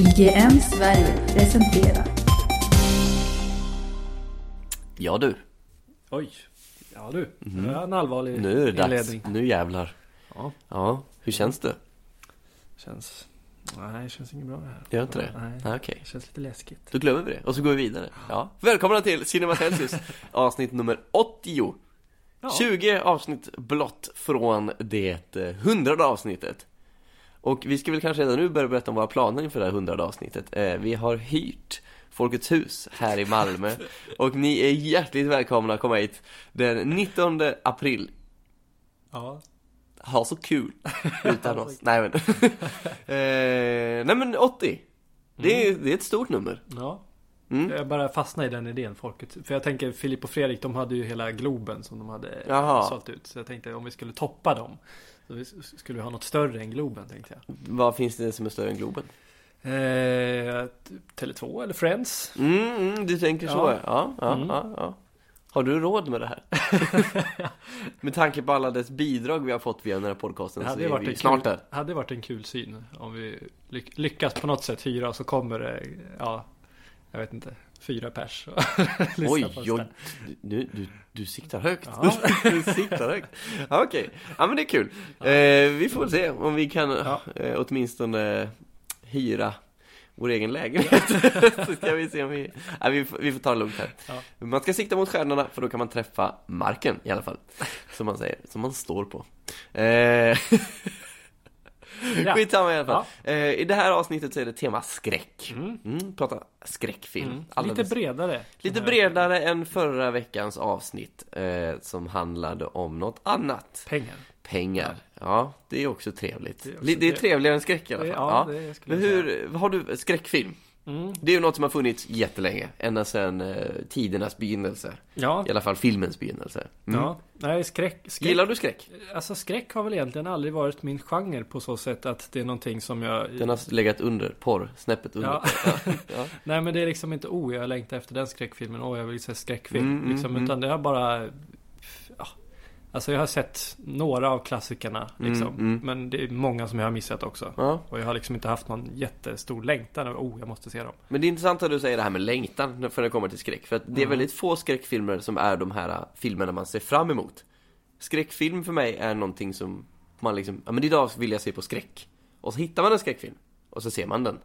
IGM Sverige presenterar Ja du, Oj. Ja du. Det är en allvarlig nu är det dags. inledning. Nu jävlar. Ja, Ja, hur känns det? känns... Nej, det känns inget bra det här. Gör inte det? Nej. Nej, okej. Det känns lite läskigt. Då glömmer vi det och så går vi vidare. Ja. Välkomna till Cinema Celsius avsnitt nummer 80. Ja. 20 avsnitt blott från det eh, hundrade avsnittet. Och vi ska väl kanske redan nu börja berätta om våra planer inför det här hundrade avsnittet. Eh, vi har hyrt Folkets hus här i Malmö och ni är hjärtligt välkomna att komma hit den 19 april. Ja. Ha så kul utan oss. Nej men. eh, nej men 80. Det är, det är ett stort nummer. Ja. Mm. Jag bara fastnade i den idén, folket. För jag tänker, Filip och Fredrik, de hade ju hela Globen som de hade Jaha. sålt ut. Så jag tänkte om vi skulle toppa dem. Så vi skulle vi ha något större än Globen, tänkte jag. Vad finns det som är större än Globen? Eh, Tele2 eller Friends? Mm, mm du tänker så Ja. ja. Ja, ja, Mm. ja, ja. Har du råd med det här? med tanke på alla dess bidrag vi har fått via den här podcasten Det så hade, är varit vi en snart kul, där. hade varit en kul syn om vi lyck, lyckas på något sätt hyra så kommer det, ja, jag vet inte, fyra pers. Oj, oj, du, du, du siktar högt. Ja. du siktar högt. Ja, Okej, ja men det är kul. Eh, vi får se om vi kan Ja. eh, åtminstone hyra vår egen lägenhet. så ska vi se om vi... Nej, vi, får- vi får ta det lugnt här. Ja. Man ska sikta mot stjärnorna för då kan man träffa marken i alla fall. Som man säger, som man står på. Eh, Ja. Skitsamma i alla fall. Eh, I det här avsnittet så är det tema skräck. Mm. Mm, prata skräckfilm. Mm. Alldeles- Lite bredare. Lite bredare än förra veckans avsnitt eh, som handlade om något annat. Pengar. Pengar. Ja, det är också trevligt. Det är också det är trevligare än skräck i alla Det- fall. ja, det skulle Men jag hur, har du skräckfilm? Mm. Det är ju något som har funnits jättelänge. Ända sedan eh, tidernas begynnelse. Ja. I alla fall filmens begynnelse. Mm. ja. Nej, skräck, skräck. Gillar du skräck? Alltså skräck har väl egentligen aldrig varit min genre på så sätt att det är någonting som jag... Den har legat under porr, snäppet under. Ja. Ja. Nej men det är liksom inte oh jag längtar efter den skräckfilmen, åh jag vill se skräckfilm. Mm, mm, liksom, mm. utan det har bara... Alltså jag har sett några av klassikerna liksom. Mm, mm. Men det är många som jag har missat också. ja. Och jag har liksom inte haft någon jättestor längtan över, oh jag måste se dem. Men det är intressant att du säger det här med längtan för det kommer till skräck. För att det är Mm. väldigt få skräckfilmer som är de här äh, filmerna man ser fram emot. Skräckfilm för mig är någonting som man liksom, ja men idag vill jag se på skräck. Och så hittar man en skräckfilm. Och så ser man den.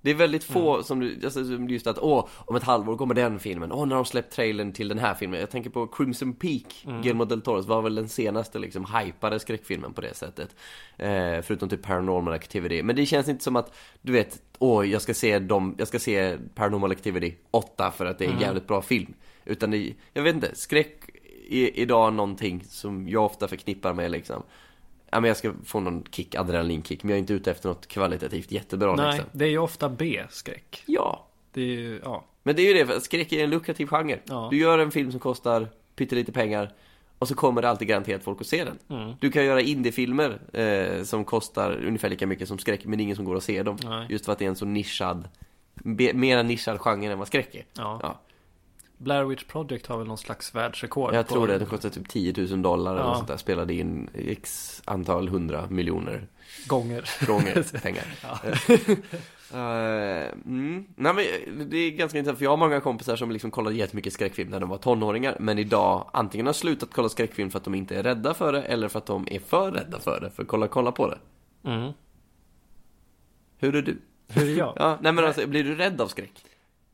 Det är väldigt få Mm. som du, alltså, just att åh, om ett halvår kommer den filmen. Åh, när de släppt trailern till den här filmen. Jag tänker på Crimson Peak, Mm. Guillermo del Toros var väl den senaste liksom hypade skräckfilmen på det sättet. Eh, förutom typ Paranormal Activity. Men det känns inte som att, du vet, åh, jag ska se dem, jag ska se Paranormal Activity 8 för att det är en Mm. jävligt bra film. Utan det, jag vet inte, skräck är idag någonting som jag ofta förknippar med liksom Ja men jag ska få någon kick, adrenalinkick, men jag är inte ute efter något kvalitativt jättebra Nej, liksom. det är ju ofta B-skräck. Ja, Det är ju, ja. men det är ju det, skräck är en lukrativ genre. Ja. Du gör en film som kostar pyttelite pengar och så kommer det alltid garanterat folk att se den. Mm. Du kan göra indiefilmer eh, som kostar ungefär lika mycket som skräck, men ingen som går och ser dem. Nej. Just för att det är en så nischad, be, mera nischad genre än vad skräck är. Ja. Ja. Blair Witch Project har väl någon slags världsrekord. Jag tror det, det kostar typ 10 000 dollar eller Ja. sånt där. Spelade in x antal hundra miljoner Gånger. gånger pengar. Eh, mm. Nej men det är ganska intressant för jag har många kompisar som liksom kollade jättemycket skräckfilm när de var tonåringar Men idag antingen har slutat kolla skräckfilm för att de inte är rädda för det Eller för att de är för rädda för det, för att kolla, kolla på det Mm. Hur är du? Hur är jag? Ja, nej men alltså, blir du rädd av skräck?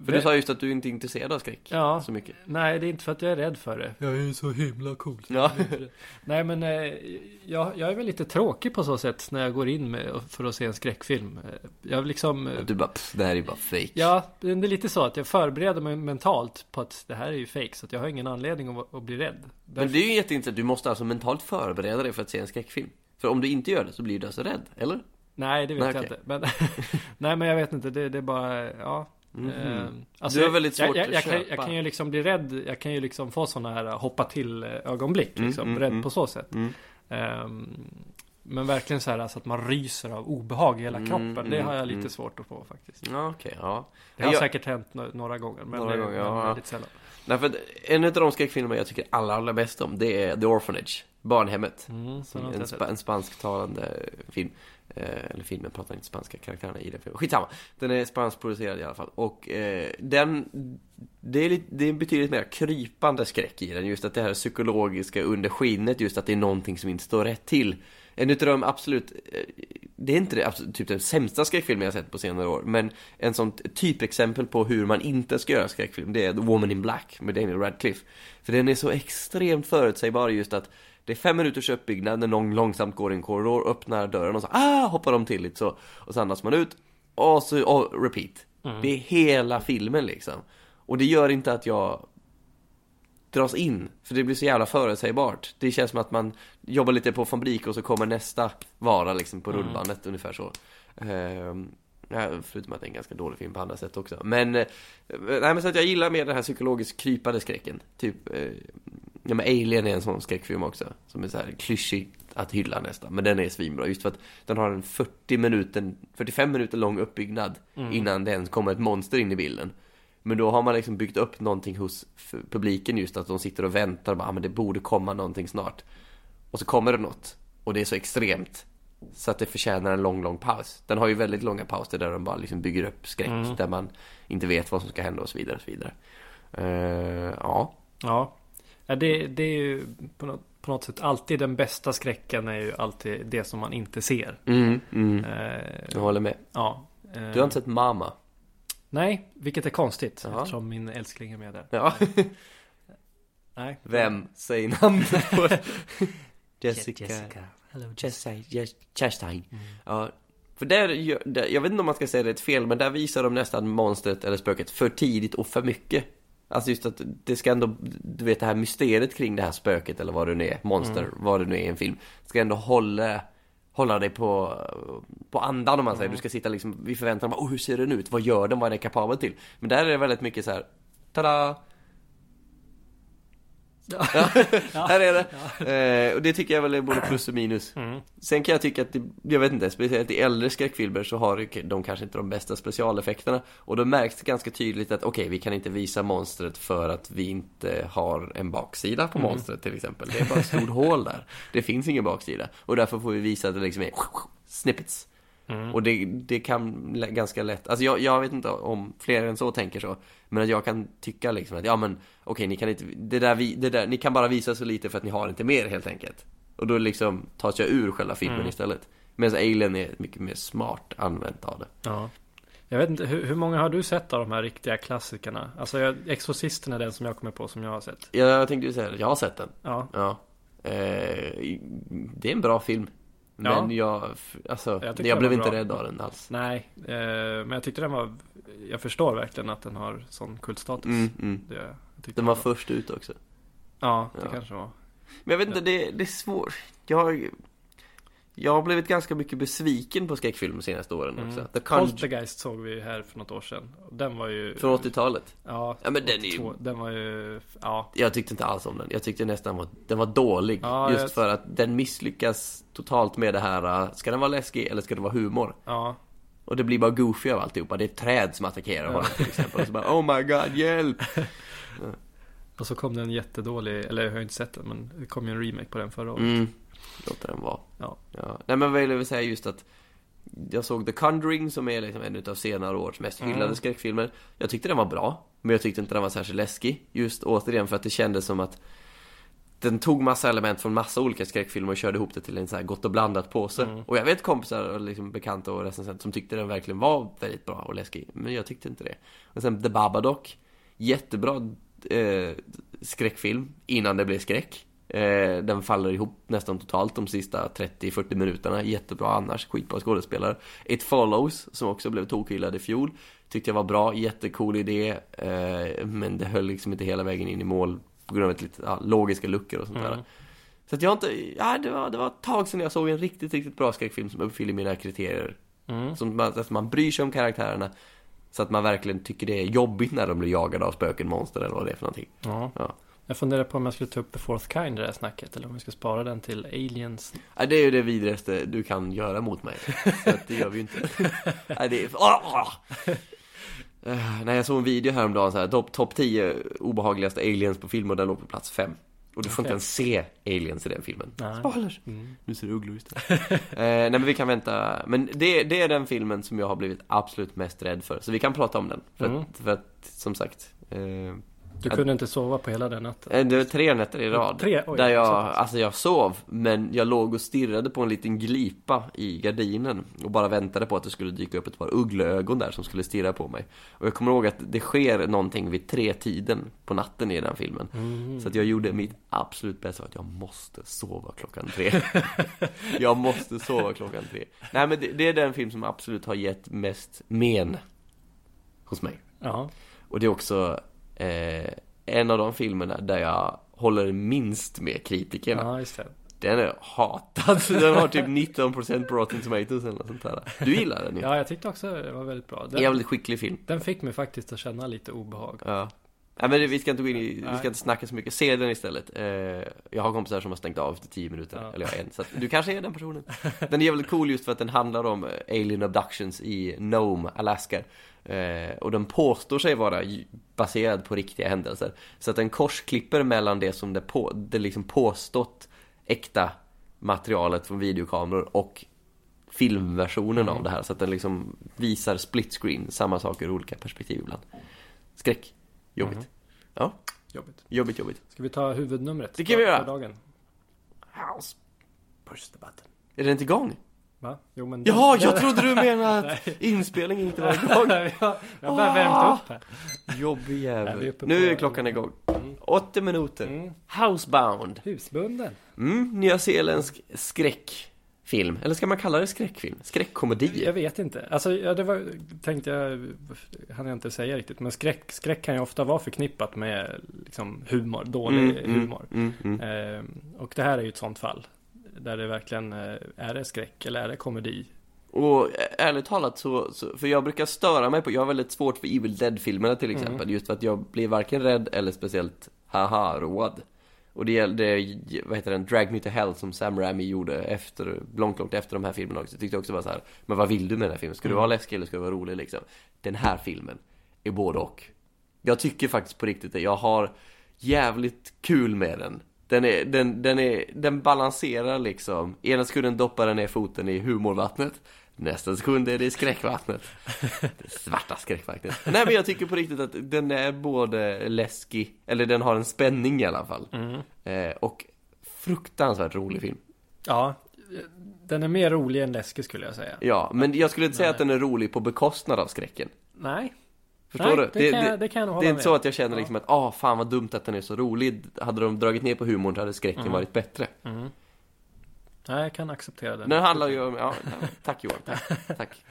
För du Vä- sa just att du inte är intresserad av skräck Ja. så mycket Nej, det är inte för att jag är rädd för det. Jag är så himla cool. Ja, Nej, men eh, jag, jag är väl lite tråkig på så sätt när jag går in med, för att se en skräckfilm. Eh, Jag liksom... eh, du bara, pff, det här är bara fake Ja, det är lite så att jag förbereder mig mentalt på att det här är ju fake så att jag har ingen anledning att, att bli rädd. Men det är ju jätteintressant, du måste alltså mentalt förbereda dig för att se en skräckfilm För om du inte gör det så blir du alltså rädd, eller? Nej, det vet Nej, jag okej. inte. Men, nej, men jag vet inte. Det, det är bara, ja. Mhm. Eh, Du har väldigt svårt jag, jag, att jag, kan, jag köpa. kan ju liksom bli rädd. Jag kan ju liksom få sådana här hoppa till eh, ögonblick. Mm, Liksom, mm, rädd mm. på så sätt. Mm. Ehm, Men verkligen så här alltså att man ryser av obehag i hela Mm, kroppen. Det mm, har jag lite mm. svårt att få faktiskt. Ja, okej, ja. Det har Jag- säkert hänt några gånger. Men, Några det, gånger, men ja. väldigt sällan. Nej, för att en av de skräckfilmer jag tycker allra, allra bäst om, det är The Orphanage. Barnhemmet. Mm, En, sett. en spansktalande film. Eh, eller filmen pratar inte spanska karaktärerna i den filmen. Skitsamma. Den är spanskproducerad i alla fall. Och eh, den, det är, lite, det är betydligt mer krypande skräck i den. Just att det här psykologiska under skinnet, just att det är någonting som inte står rätt till. En utav de absolut, eh, det är inte det absolut, typ den sämsta skräckfilmen jag sett på senare år. Men en sån typexempel på hur man inte ska göra skräckfilm, det är The Woman in Black med Daniel Radcliffe. För den är så extremt förutsägbar just att det är fem minuters uppbyggnad när någon långsamt går i en korridor, öppnar dörren och så ah, hoppar de till lite så. Och så andas man ut. Och så, och repeat. Det är hela filmen liksom. Och det gör inte att jag dras in. För det blir så jävla förutsägbart. Det känns som att man jobbar lite på fabrik och så kommer nästa vara liksom på rullbandet ungefär så. Ja, förutom att det är en ganska dålig film på andra sätt också. Men, eh, nej men så att jag gillar mer den här psykologiskt krypande skräcken. Typ, eh, ja men Alien är en sån skräckfilm också. Som är så här klyschigt att hylla nästan. Men den är svinbra. Just för att den har en 40 minuter, 45 minuter lång uppbyggnad. Innan det ens kommer ett monster in i bilden. Men då har man liksom byggt upp någonting hos publiken just att de sitter och väntar och bara, ah, men det borde komma någonting snart. Och så kommer det något. Och det är så extremt. Så att det förtjänar en lång, lång paus. Den har ju väldigt långa pauser där de bara liksom bygger upp skräck. Där man inte vet vad som ska hända och så vidare. Och så vidare. Eh, ja. Ja. det, det är ju på något, på något sätt alltid den bästa skräcken är ju alltid det som man inte ser. Mm, mm. Eh, Jag håller med. ja. Eh, Du har inte sett Mama? Nej, vilket är konstigt. Jaha. Eftersom min älskling är med där. Ja. Nej. Vem? Säg namnet på Jessica. Hello, Chastain. Yes, Chastain. Ja. För där, jag vet inte om man ska säga det är ett fel, men där visar de nästan monstret eller spöket för tidigt och för mycket. Alltså just att det ska ändå, du vet det här mysteriet kring det här spöket eller vad det nu är, monster, vad det nu är i en film. Ska ändå hålla, hålla dig på, på andan om man säger. Du ska sitta liksom, vi förväntar oss, oh, hur ser den ut? Vad gör den? Vad är den kapabel till? Men där är det väldigt mycket så här, tada! Ja, här är det. Eh, och det tycker jag väl är både plus och minus. Sen kan jag tycka att, det, jag vet inte, speciellt i äldre skräckfilmer så har de kanske inte de bästa specialeffekterna. Och då märks det ganska tydligt att okej, vi kan inte visa monstret för att vi inte har en baksida på monstret till exempel. Det är bara ett stort hål där. Det finns ingen baksida. Och därför får vi visa att det liksom är snippets. Och det, det kan ganska lätt, alltså jag, jag vet inte om fler än så tänker så Men att jag kan tycka liksom att, ja men okej ni kan inte, det där, vi, det där, ni kan bara visa så lite för att ni har inte mer helt enkelt. Och då liksom tas jag ur själva filmen istället. Medan Alien är mycket mer smart använt av det. Ja. Jag vet inte, hur, hur många har du sett av de här riktiga klassikerna? Alltså, jag, Exorcisten är den som jag kommer på som jag har sett. Jag, jag tänkte ju säga det, jag har sett den. Ja, Ja. Eh, Det är en bra film Men jag, alltså, Jag jag, den blev var inte bra. rädd av den alls nej, eh, men jag tyckte den var, jag förstår verkligen att den har sån kultstatus. mm, mm. Det, tyckte Den var först ut också Ja, det Ja. kanske var. Men jag vet inte, det, det är svårt. Jag, jag har blivit ganska mycket besviken på skräckfilm de senaste åren också. Mm. The Poltergeist såg vi här för något år sedan. Den var ju... från 80-talet. Ja, Ja, men den är ju- 82. Den var ju... Ja. Jag tyckte inte alls om den. Jag tyckte nästan var, den var dålig. Ja, just jag- för att den misslyckas totalt med det här, uh, ska den vara läskig eller ska det vara humor? Ja. Och Och det blir bara goofy av alltihopa. Det är ett träd som attackerar honom till exempel. Och så bara, oh my god, hjälp! Och så kom det en jättedålig, eller jag har inte sett den, men det kom ju en remake på den förra året. Mm, låt den vara. Ja. Ja. Nej men vad jag vill säga just att Jag såg The Conjuring som är liksom en utav senare års mest hyllade Mm. skräckfilmer Jag tyckte den var bra Men jag tyckte inte den var särskilt läskig Just återigen för att det kändes som att Den tog massa element från massa olika skräckfilmer och körde ihop det till en så här gott och blandat påse Mm. Och jag vet kompisar och liksom bekanta och recensenter som tyckte den verkligen var väldigt bra och läskig Men jag tyckte inte det Och sen The Babadook Jättebra eh, skräckfilm innan det blev skräck Eh, den faller ihop nästan totalt de sista 30-40 minuterna. Jättebra annars, skitbra skådespelare. It Follows, som också blev tokhyllad i fjol. Tyckte jag var bra, jättecool idé. Eh, men det höll liksom inte hela vägen in i mål på grund av ett lite, ja, logiska luckor och sånt där. Mm. Så att jag inte, ja det var, det var ett tag sedan jag såg en riktigt, riktigt bra skräckfilm som uppfyller mina kriterier. Mm. Som man, att man bryr sig om karaktärerna. Så att man verkligen tycker det är jobbigt när de blir jagade av spöken, monster eller vad det är för någonting. Ja. Ja. Jag funderar på om jag skulle ta upp The Fourth Kind i det här snacket. Eller om vi ska spara den till Aliens. Nej, det är ju det vidrigaste du kan göra mot mig. Så att det gör vi ju inte. Nej, det är... Eh, Nej, jag såg en video häromdagen så här, topp top 10 obehagligaste aliens på film och den låg på plats 5. Och du får inte Okej. ens se aliens i den filmen. Nej. Spoilers! Mm. Nu ser det ugglor istället. eh, nej men vi kan vänta. Men det, det är den filmen som jag har blivit absolut mest rädd för. Så vi kan prata om den. För, Mm. att, för att, som sagt. Eh, Du kunde inte sova på hela den natten. Eh, Det var tre nätter i rad. Tre? Oj, där jag, alltså jag sov, men jag låg och stirrade på en liten glipa i gardinen och bara väntade på att det skulle dyka upp ett par uggleögon där som skulle stirra på mig. Och jag kommer ihåg att det sker någonting vid tre tiden på natten i den filmen. Mm. Så att jag gjorde mitt absolut bästa för att jag måste sova klockan tre. jag måste sova klockan tre. Nej men det, det är den film som absolut har gett mest men hos mig. Ja. Och det är också eh, en av de filmerna där jag håller minst med kritikerna. ja, just det. Den är hatad. Den har typ 19% på Rotten Tomatoes eller något sånt där. Du gillar den ju. Ja, jag tyckte också det var väldigt bra. En Den, jävligt skicklig film. den fick mig faktiskt att känna lite obehag. Ja. Nej men vi ska inte gå in i, vi ska inte snacka så mycket. Se den istället. Eh, jag har kompisar som har stängt av efter 10 minuter. Ja. Eller jag en. Så att du kanske är den personen. Den är jävligt cool just för att den handlar om eh, alien abductions i Nome, Alaska. Eh, och den påstår sig vara baserad på riktiga händelser. Så att den korsklipper mellan det som det, på, det liksom påstått äkta materialet från videokameror och filmversionen av det här. Så att den liksom visar split screen, samma saker ur olika perspektiv ibland. Skräck. Jobbigt. Mhm. Ja, Jobbigt. jobbigt, jobbigt. Ska vi ta huvudnumret? Det kan vi göra. för dagen? House. Push the button. Är den inte igång? Va? Jo, men... Jaha, jag trodde du menade att inspelningen inte var igång. jag jag har bara värmt upp här. Jobbig är jävel. uppe Nu är klockan igång. Mm. 80 minuter. Mm. Housebound. Husbunden. Mm, nyzeeländsk skräckfilm. Eller ska man kalla det skräckfilm? Skräckkomedi? Jag vet inte. Alltså, ja, det var, tänkte jag, hann jag inte säga riktigt. Men skräck, skräck kan ju ofta vara förknippat med liksom, humor, dålig Mm, mm, humor. Mm, mm. Ehm, och det här är ju ett sånt fall. Där det verkligen, eh, är det skräck eller är det komedi? Och ärligt talat så, så, för jag brukar störa mig på, jag har väldigt svårt för Evil Dead-filmerna till exempel, just för att jag blir varken rädd eller speciellt haha-road. Och det gällde, vad heter den, Drag Me To Hell som Sam Raimi gjorde efter, långt, långt efter de här filmerna också. Jag tyckte också var så här, men vad vill du med den här filmen? Ska du vara läskig eller ska du vara rolig liksom? Den här filmen är både och. Jag tycker faktiskt på riktigt det, jag har jävligt kul med den. Den, är, den, den, är, den balanserar liksom. Ena sekunden doppar den ner foten i humorvattnet. Nästa sekund är det skräckvattnet. Det svarta skräckvattnet. Nej men jag tycker på riktigt att den är både läskig, eller den har en spänning i alla fall. Eh, och fruktansvärt rolig film. Ja, den är mer rolig än läskig skulle jag säga. Ja, men jag skulle inte säga Nej. att den är rolig på bekostnad av skräcken. Nej, Förstår Nej, du? Det, kan jag, det kan jag nog det hålla är inte så att jag känner liksom att ah fan vad dumt att den är så rolig. Hade de dragit ner på humorn så hade skräcken Mm. varit bättre. Mm. Nej, jag kan acceptera den. Den handlar ju om, ja, tack Johan, tack, tack.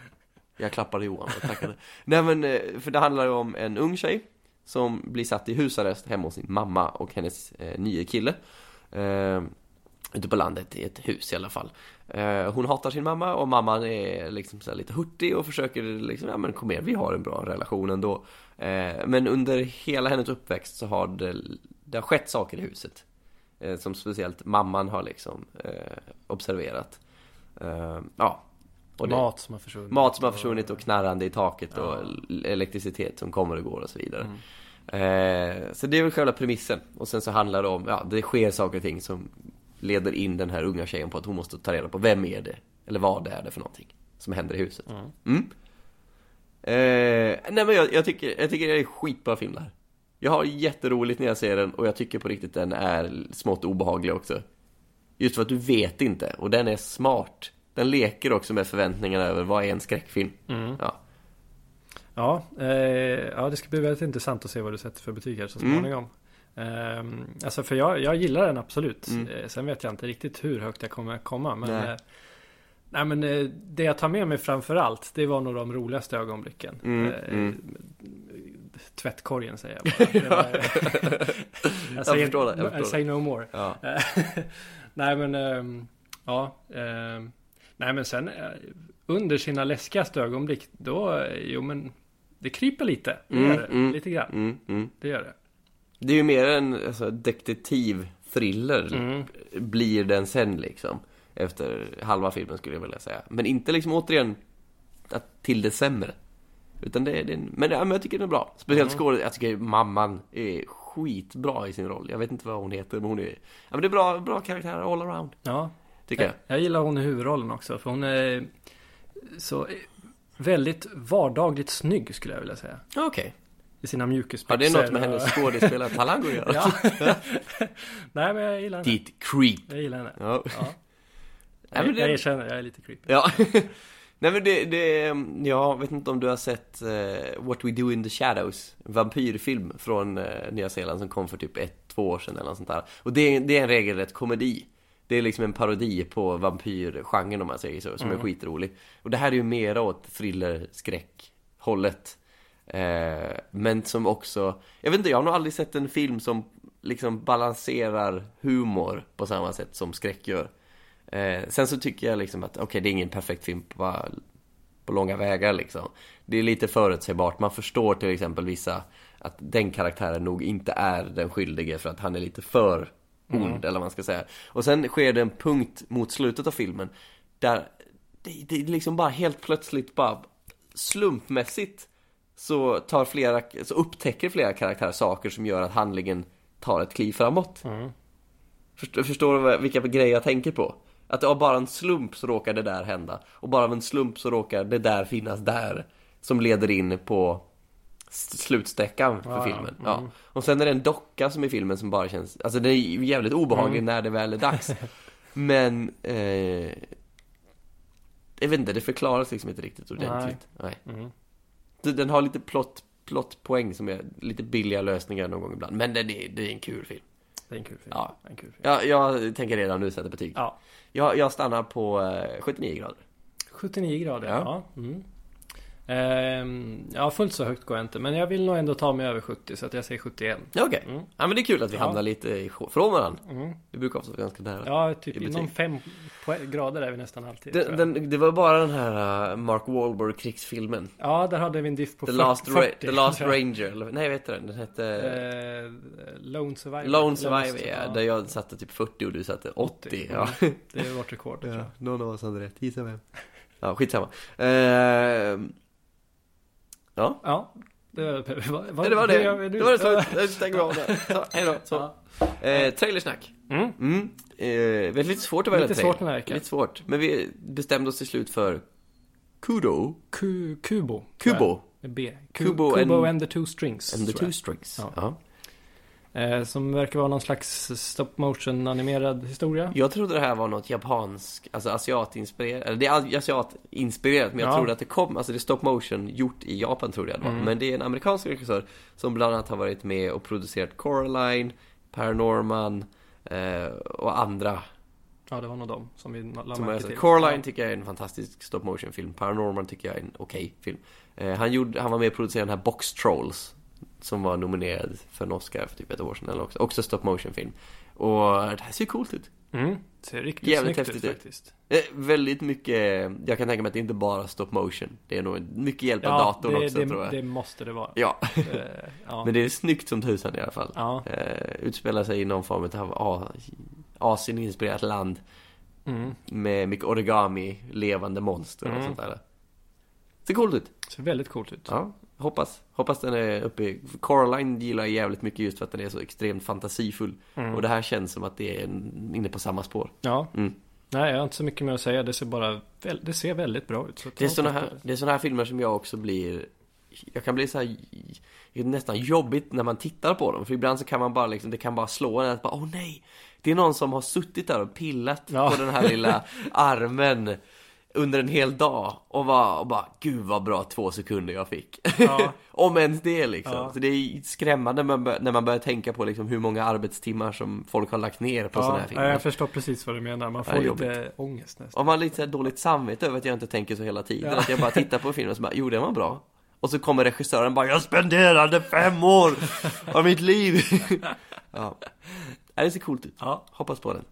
Jag klappade Johan och tackade. Nej men, eh, för det handlar ju om en ung tjej som blir satt i husarrest hemma hos sin mamma och hennes eh, nya kille. Eh, ute på landet i ett hus i alla fall. Eh, hon hatar sin mamma och mamman är liksom så lite hurtig och försöker liksom, ja men kom igen, vi har en bra relation ändå. Eh, men under hela hennes uppväxt så har det, det har skett saker i huset. Eh, som speciellt mamman har liksom eh, observerat. Eh, ja. Och Mat som har försvunnit. mat som har försvunnit och knarrande i taket och Ja. l- elektricitet som kommer och går och så vidare. Mm. Eh, så det är väl själva premissen. Och sen så handlar det om, ja, det sker saker och ting som leder in den här unga tjejen på att hon måste ta reda på vem är det? Eller vad är det för någonting som händer i huset. Mm. Mm. Eh, nej men jag, jag, tycker, jag tycker det är skitbra film det här. Jag har jätteroligt när jag ser den och jag tycker på riktigt den är smått obehaglig också. Just för att du vet inte och den är smart. Den leker också med förväntningarna över vad är en skräckfilm. Mm. Ja. Ja, eh, ja, det ska bli väldigt intressant att se vad du sätter för betyg här så Mm. småningom. Ehm, alltså för jag, jag gillar den absolut. Mm. Eh, sen vet jag inte riktigt hur högt jag kommer komma. Men, Nej. eh, nej, men eh, det jag tar med mig framför allt, det var nog de roligaste ögonblicken. Mm, Eh, mm. Tvättkorgen säger jag bara. Det var- jag, säger, förstår det, jag förstår I say no more. Ja. nej men, ehm, ja. ehm, nej men sen eh, under sina läskigaste ögonblick, då, eh, jo men det kryper lite. Det Mm, gör det. mm. Lite grann. Mm, mm. Det gör det. Det är ju mer en alltså, detektiv-thriller Mm. blir den sen liksom. Efter halva filmen skulle jag vilja säga. Men inte liksom återigen att, till det sämre. Utan det är, är en, men, ja, men jag tycker den är bra. Speciellt Mm. skådespelaren, jag tycker mamman är skitbra i sin roll. Jag vet inte vad hon heter, men hon är... Ja men det är bra, bra karaktär all around, Ja, tycker jag. jag gillar hon i huvudrollen också. För hon är så väldigt vardagligt snygg skulle jag vilja säga. Ja, Okej. I sina mjukisbyxor. Har det något med och- hennes skådespelartalang att göra? Ja. Nej men jag gillar henne. Ditt creep. Jag gillar henne. Ja. Ja. Nej, Jag, det- jag erkänner, jag är lite creepy. Ja. Nej men det, det, jag vet inte om du har sett eh, What We Do In The Shadows Vampyrfilm från uh, Nya Zeeland som kom för typ ett, två år sedan eller något sånt där. Och det, är- det är en regelrätt komedi. Det är liksom en parodi på vampyrgenren om man säger så, som är skitrolig. Och det här är ju mera åt thriller, skräck hållet eh, Men som också, jag vet inte, jag har nog aldrig sett en film som liksom balanserar humor på samma sätt som skräck gör Eh, sen så tycker jag liksom att, okej det är ingen perfekt film på, på långa vägar liksom. Det är lite förutsägbart, man förstår till exempel vissa att den karaktären nog inte är den skyldige för att han är lite för ond eller vad man ska säga. Och sen sker det en punkt mot slutet av filmen där det, det är liksom bara helt plötsligt bara slumpmässigt så tar flera, så upptäcker flera karaktärer saker som gör att handlingen tar ett kliv framåt. Förstår, förstår du vilka grejer jag tänker på? Att det var bara en slump så råkar det där hända. Och bara av en slump så råkar det där finnas där. Som leder in på slutsträckan för ja. filmen. Ja. Och sen är det en docka som i filmen som bara känns, alltså det är jävligt obehaglig när det väl är dags. Men, eh, jag vet inte, det förklaras liksom inte riktigt ordentligt. Nej. Mm. Det- Den har lite plott, plottpoäng som är lite billiga lösningar någon gång ibland. Men är, det är en kul film. Det är en kul film. Ja. En kul film. Jag, jag tänker redan nu sätta betyg. Ja. Jag, jag stannar på eh, 79 grader. 79 grader, Ja. ja. Mm. Ehm, ja, fullt så högt går jag inte. Men jag vill nog ändå ta mig över 70 så att jag säger 71. Ja, okej. Mm. Ja, men det är kul att vi Ja. hamnar lite i- från varandra. Mm. Vi brukar ofta vara ganska nära. Ja, typ I betyg. inom 5 grader är vi nästan alltid. tror Den, jag. den, det var bara den här uh, Mark Wahlberg krigsfilmen. Ja, där hade vi en diff på The 40, Last, Ra- 40, The Last. Ranger, eller, nej vad heter den? Den hette Eh, Lone Survivor. Lone Survivor, ja, där jag satte typ 40 och du satte 80. Ja. Det är vårt rekord. tror jag. någon av oss hade rätt. Gissa vem. Ja, skitsamma. Uh, ja, Ja, det var, det, var det. Det var det slut. Nu stänger vi av det. Så, hej då. Så. Ja. Eh, trailersnack. Mm. Mm. Eh, det är lite svårt att välja Lite trailer. svårt den här veckan. Lite svårt. Men vi bestämde oss till slut för Kudo. Ku, Kubo. Kubo. B. Ku, Kubo Kubo, and- and, the two strings. And the two strings. Ja. Ja. Eh, som verkar vara någon slags stop motion animerad historia. Jag trodde det här var något japansk, alltså asiatinspirerat, eller det är asiatinspirerat men jag Ja. trodde att det kom, alltså det är stop motion gjort i Japan trodde jag det var. Mm. Men det är en amerikansk regissör som bland annat har varit med och producerat Coraline, Paranorman eh, och andra. Ja, det var nog de som vi la Som märke till. Coraline tycker jag är en fantastisk stop motion film. Paranorman tycker jag är en okej film. Eh, han, gjorde, han var med och producerade den här Box Trolls. Som var nominerad för en Oscar för typ ett år sedan eller också. Också stop motion film. Och det här ser coolt ut. Mm. Ser riktigt Jävligt snyggt ut faktiskt. Eh, väldigt mycket, jag kan tänka mig att det inte bara stop motion. Det är nog mycket hjälp av datorn det, också det, tror jag. det måste det vara. Ja, Eh, ja. men det är snyggt som tusan i alla fall. ja. Eh, utspelar sig i någon form av Asien-inspirerat land Mm. med mycket origami, levande monster och Mm. sånt där. Ser coolt ut. Ser väldigt coolt ut. Ja, hoppas. Hoppas den är uppe i... Coraline gillar jag jävligt mycket just för att den är så extremt fantasifull. Mm. Och det här känns som att det är inne på samma spår. Ja. Mm. Nej, jag har inte så mycket mer att säga. Det ser bara det ser väldigt bra ut. Det är såna här, det. är såna här filmer som jag också blir Jag kan bli så här nästan jobbigt när man tittar på dem För ibland så kan man bara liksom, det kan bara slå en att bara, åh nej Det är någon som har suttit där och pillat Ja. på den här lilla armen Under en hel dag och bara, och bara gud vad bra två sekunder jag fick Ja. Om ens det liksom Ja. Så det är skrämmande när man, bör, när man börjar tänka på liksom hur många arbetstimmar som folk har lagt ner på såna här Ja, filmer jag förstår precis vad du menar. Man Ja, får jobbigt. lite ångest nästan. Om man har lite så här dåligt samvete över att jag inte tänker så hela tiden. Ja. Att jag bara tittar på filmen och så bara, jo den var bra. Och så kommer regissören bara, jag spenderade fem år av mitt liv. ja. Ja, Det ser coolt ut. Ja. Hoppas på den.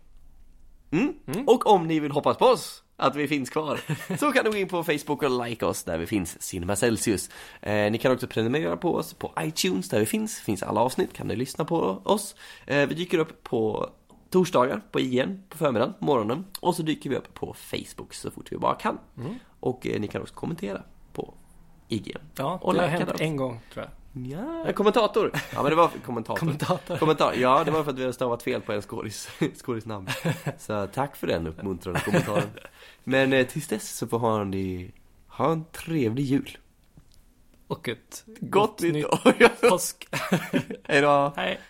Mm. Mm. Och om ni vill hoppas på oss, att vi finns kvar. Så kan du gå in på Facebook och like oss där vi finns, Cinema Celsius. Eh, ni kan också prenumerera på oss på iTunes där vi finns. Finns alla avsnitt, kan ni lyssna på oss. Eh, vi dyker upp på torsdagar på IGN på förmiddagen, morgonen. Och så dyker vi upp på Facebook så fort vi bara kan. Mm. Och eh, ni kan också kommentera på IGN. Ja, det har hänt en gång tror jag. Ja, en kommentator. Ja, men det var kommentator. Kommentator. Kommentar. Ja, det var för att vi hade stavat fel på en skådis, skådis namn. Så tack för den uppmuntrande kommentaren. Men eh, tills dess så får ha ni ha en trevlig jul. Och ett Gott nytt år! påsk. Hej då! Hej.